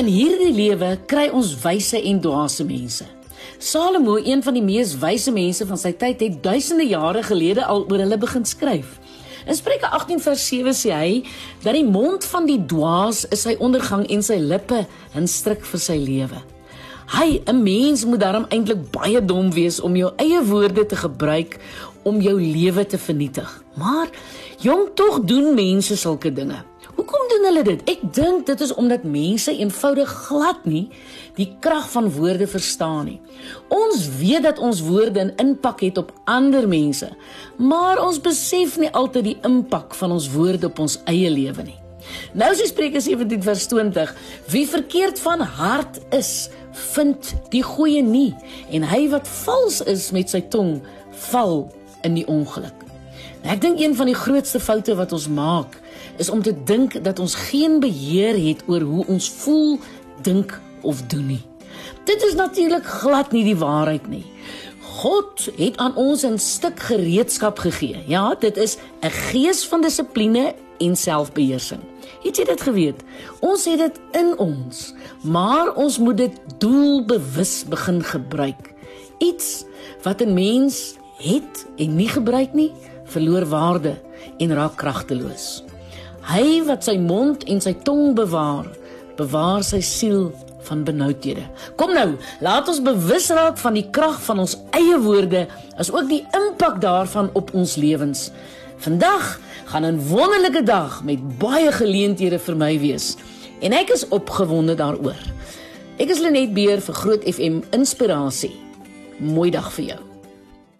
In hierdie lewe kry ons wyse en dwaase mense. Salomo, een van die mees wyse mense van sy tyd, het duisende jare gelede al oor hulle begin skryf. In Spreuke 18 vers 7 sê hy dat die mond van die dwaas is sy ondergang en sy lippe 'n stryk vir sy lewe. Hy, 'n mens moet daarom eintlik baie dom wees om jou eie woorde te gebruik om jou lewe te vernietig. Maar jong tog doen mense sulke dinge. Doen hulle dit? Ek dink dit is omdat mense eenvoudig glad nie die krag van woorde verstaan nie. Ons weet dat ons woorde 'n impak het op ander mense, maar ons besef nie altyd die impak van ons woorde op ons eie lewe nie. Nou sê Spreuke 17 vers 20: Wie verkeerd van hart is, vind die goeie nie, en hy wat vals is met sy tong, val in die ongeluk. Ek dink een van die grootste foute wat ons maak, is om te dink dat ons geen beheer het oor hoe ons voel, dink of doen nie. Dit is natuurlik glad nie die waarheid nie. God het aan ons 'n stuk gereedskap gegee. Ja, dit is 'n gees van dissipline en selfbeheersing. Het jy dit geweet? Ons het dit in ons, maar ons moet dit doelbewus begin gebruik. Iets wat 'n mens het en nie gebruik nie, verloor waarde en raak kragteloos. Hy wat sy mond en sy tong bewaar, bewaar sy siel van benoudhede. Kom nou, laat ons bewus raak van die krag van ons eie woorde, asook die impak daarvan op ons lewens. Vandag gaan 'n wonderlike dag met baie geleenthede vir my wees en ek is opgewonde daaroor. Ek is Lenet Beer vir Groot FM Inspirasie. Mooi dag vir jou.